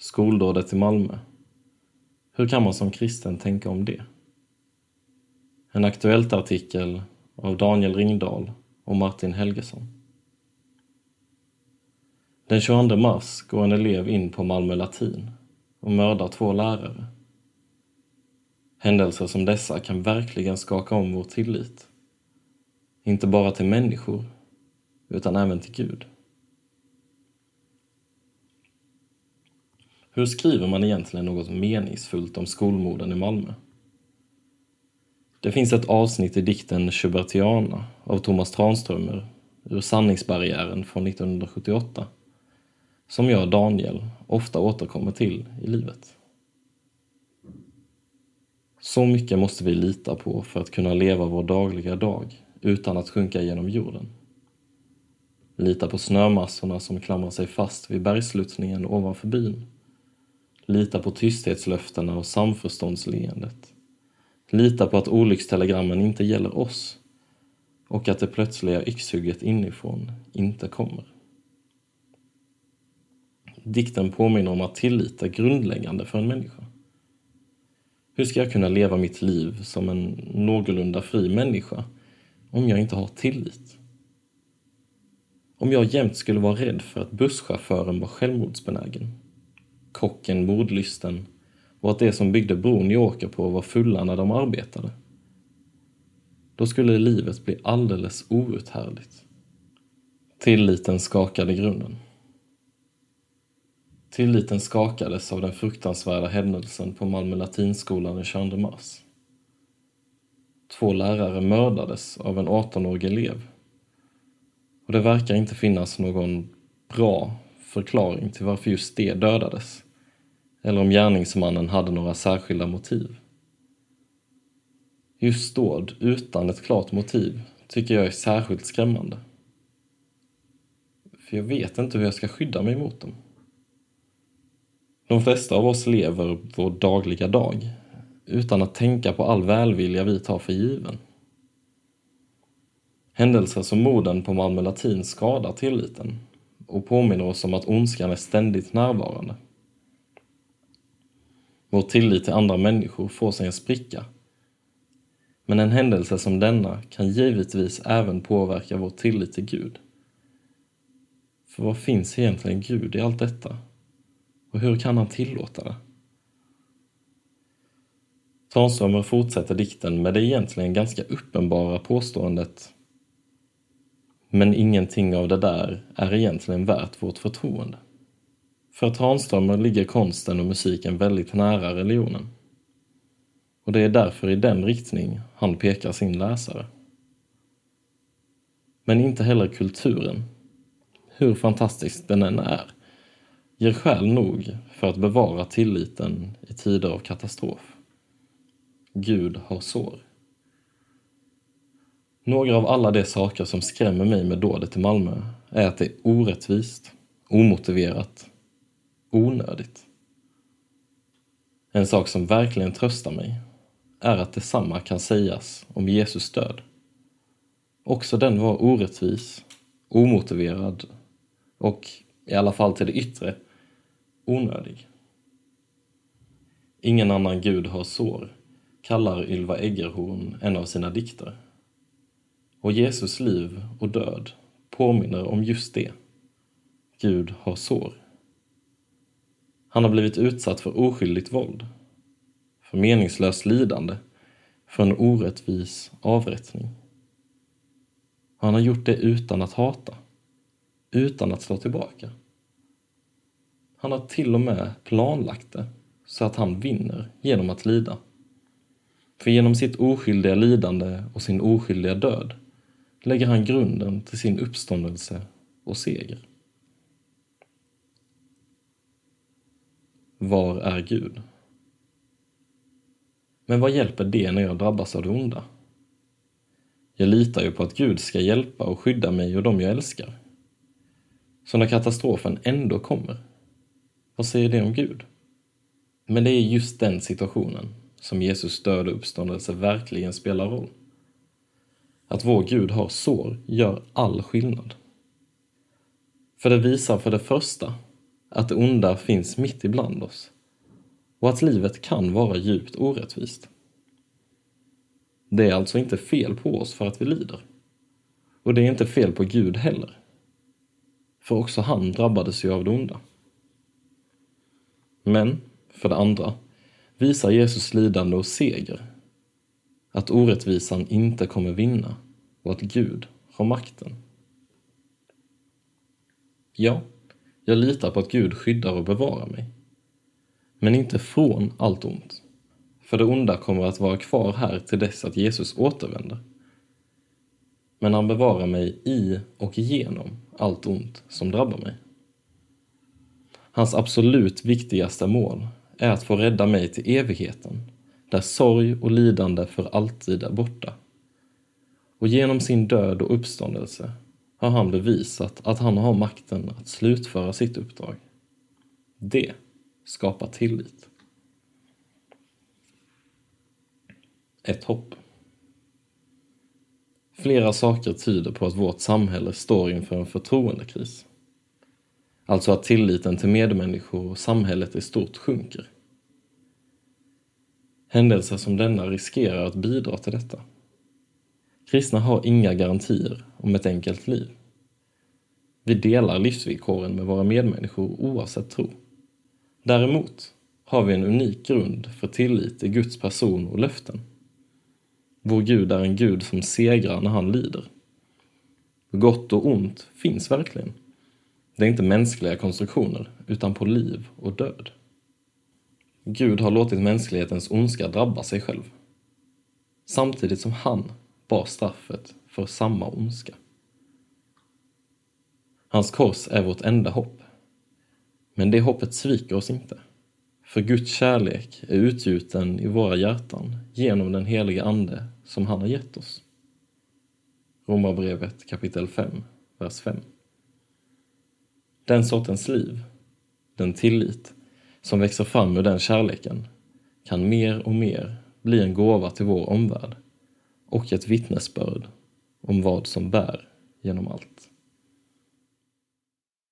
skoldådet i Malmö. Hur kan man som kristen tänka om det? En Aktuellt-artikel av Daniel Ringdahl och Martin Helgesson. Den 22 mars går en elev in på Malmö latin och mördar två lärare. Händelser som dessa kan verkligen skaka om vår tillit. Inte bara till människor, utan även till Gud. Hur skriver man egentligen något meningsfullt om skolmorden i Malmö? Det finns ett avsnitt i dikten Schubertiana av Thomas Tranströmer ur Sanningsbarriären från 1978 som jag, Daniel, ofta återkommer till i livet. Så mycket måste vi lita på för att kunna leva vår dagliga dag utan att sjunka genom jorden. Lita på snömassorna som klamrar sig fast vid bergsluttningen ovanför byn. Lita på tysthetslöftena och samförståndsleendet. Lita på att olyckstelegrammen inte gäller oss och att det plötsliga yxhugget inifrån inte kommer. Dikten påminner om att tillit är grundläggande för en människa. Hur ska jag kunna leva mitt liv som en någorlunda fri människa om jag inte har tillit? Om jag jämt skulle vara rädd för att busschauffören var självmordsbenägen, kocken mordlysten och att de som byggde bron jag åker på var fulla när de arbetade. Då skulle livet bli alldeles outhärdligt. Tilliten skakade grunden. Tilliten skakades av den fruktansvärda händelsen på Malmö latinskola den 22 mars. Två lärare mördades av en 18-årig elev. Och det verkar inte finnas någon bra förklaring till varför just det dödades. Eller om gärningsmannen hade några särskilda motiv. Just dåd utan ett klart motiv tycker jag är särskilt skrämmande. För jag vet inte hur jag ska skydda mig mot dem. De flesta av oss lever vår dagliga dag utan att tänka på all välvilja vi tar för given. Händelser som morden på Malmö latin skadar tilliten och påminner oss om att ondskan är ständigt närvarande. Vår tillit till andra människor får sig en spricka. Men en händelse som denna kan givetvis även påverka vår tillit till Gud. För vad finns egentligen Gud i allt detta? Och hur kan han tillåta det? Tranströmer fortsätter dikten med det egentligen ganska uppenbara påståendet men ingenting av det där är egentligen värt vårt förtroende. För Tranströmer ligger konsten och musiken väldigt nära religionen. Och det är därför i den riktning han pekar sin läsare. Men inte heller kulturen, hur fantastisk den än är, ger skäl nog för att bevara tilliten i tider av katastrof. Gud har sår. Några av alla de saker som skrämmer mig med dådet i Malmö är att det är orättvist, omotiverat, onödigt. En sak som verkligen tröstar mig är att detsamma kan sägas om Jesus död. Också den var orättvis, omotiverad och, i alla fall till det yttre, onödig. Ingen annan gud har sår, kallar Ylva Eggerhorn en av sina dikter. Och Jesus liv och död påminner om just det. Gud har sår. Han har blivit utsatt för oskyldigt våld, för meningslöst lidande, för en orättvis avrättning. Och han har gjort det utan att hata, utan att slå tillbaka. Han har till och med planlagt det så att han vinner genom att lida. För genom sitt oskyldiga lidande och sin oskyldiga död lägger han grunden till sin uppståndelse och seger. Var är Gud? Men vad hjälper det när jag drabbas av det onda? Jag litar ju på att Gud ska hjälpa och skydda mig och dem jag älskar. Så när katastrofen ändå kommer, vad säger det om Gud? Men det är just den situationen som Jesus död och uppståndelse verkligen spelar roll. Att vår Gud har sår gör all skillnad. För det visar för det första att det onda finns mitt ibland oss och att livet kan vara djupt orättvist. Det är alltså inte fel på oss för att vi lider. Och det är inte fel på Gud heller. För också han drabbades ju av det onda. Men, för det andra, visar Jesus lidande och seger att orättvisan inte kommer vinna och att Gud har makten. Ja, jag litar på att Gud skyddar och bevarar mig. Men inte från allt ont. För det onda kommer att vara kvar här till dess att Jesus återvänder. Men han bevarar mig i och genom allt ont som drabbar mig. Hans absolut viktigaste mål är att få rädda mig till evigheten, där sorg och lidande för alltid är borta. Och genom sin död och uppståndelse har han bevisat att han har makten att slutföra sitt uppdrag. Det skapar tillit. Ett hopp. Flera saker tyder på att vårt samhälle står inför en förtroendekris. Alltså att tilliten till medmänniskor och samhället i stort sjunker. Händelser som denna riskerar att bidra till detta. Kristna har inga garantier om ett enkelt liv. Vi delar livsvillkoren med våra medmänniskor oavsett tro. Däremot har vi en unik grund för tillit i Guds person och löften. Vår Gud är en Gud som segrar när han lider. Gott och ont finns verkligen. Det är inte mänskliga konstruktioner, utan på liv och död. Gud har låtit mänsklighetens ondska drabba sig själv. Samtidigt som han bar straffet för samma ondska. Hans kors är vårt enda hopp. Men det hoppet sviker oss inte. För Guds kärlek är utgjuten i våra hjärtan genom den heliga Ande som han har gett oss. Romarbrevet kapitel 5, vers 5. Den sortens liv, den tillit, som växer fram ur den kärleken kan mer och mer bli en gåva till vår omvärld och ett vittnesbörd om vad som bär genom allt.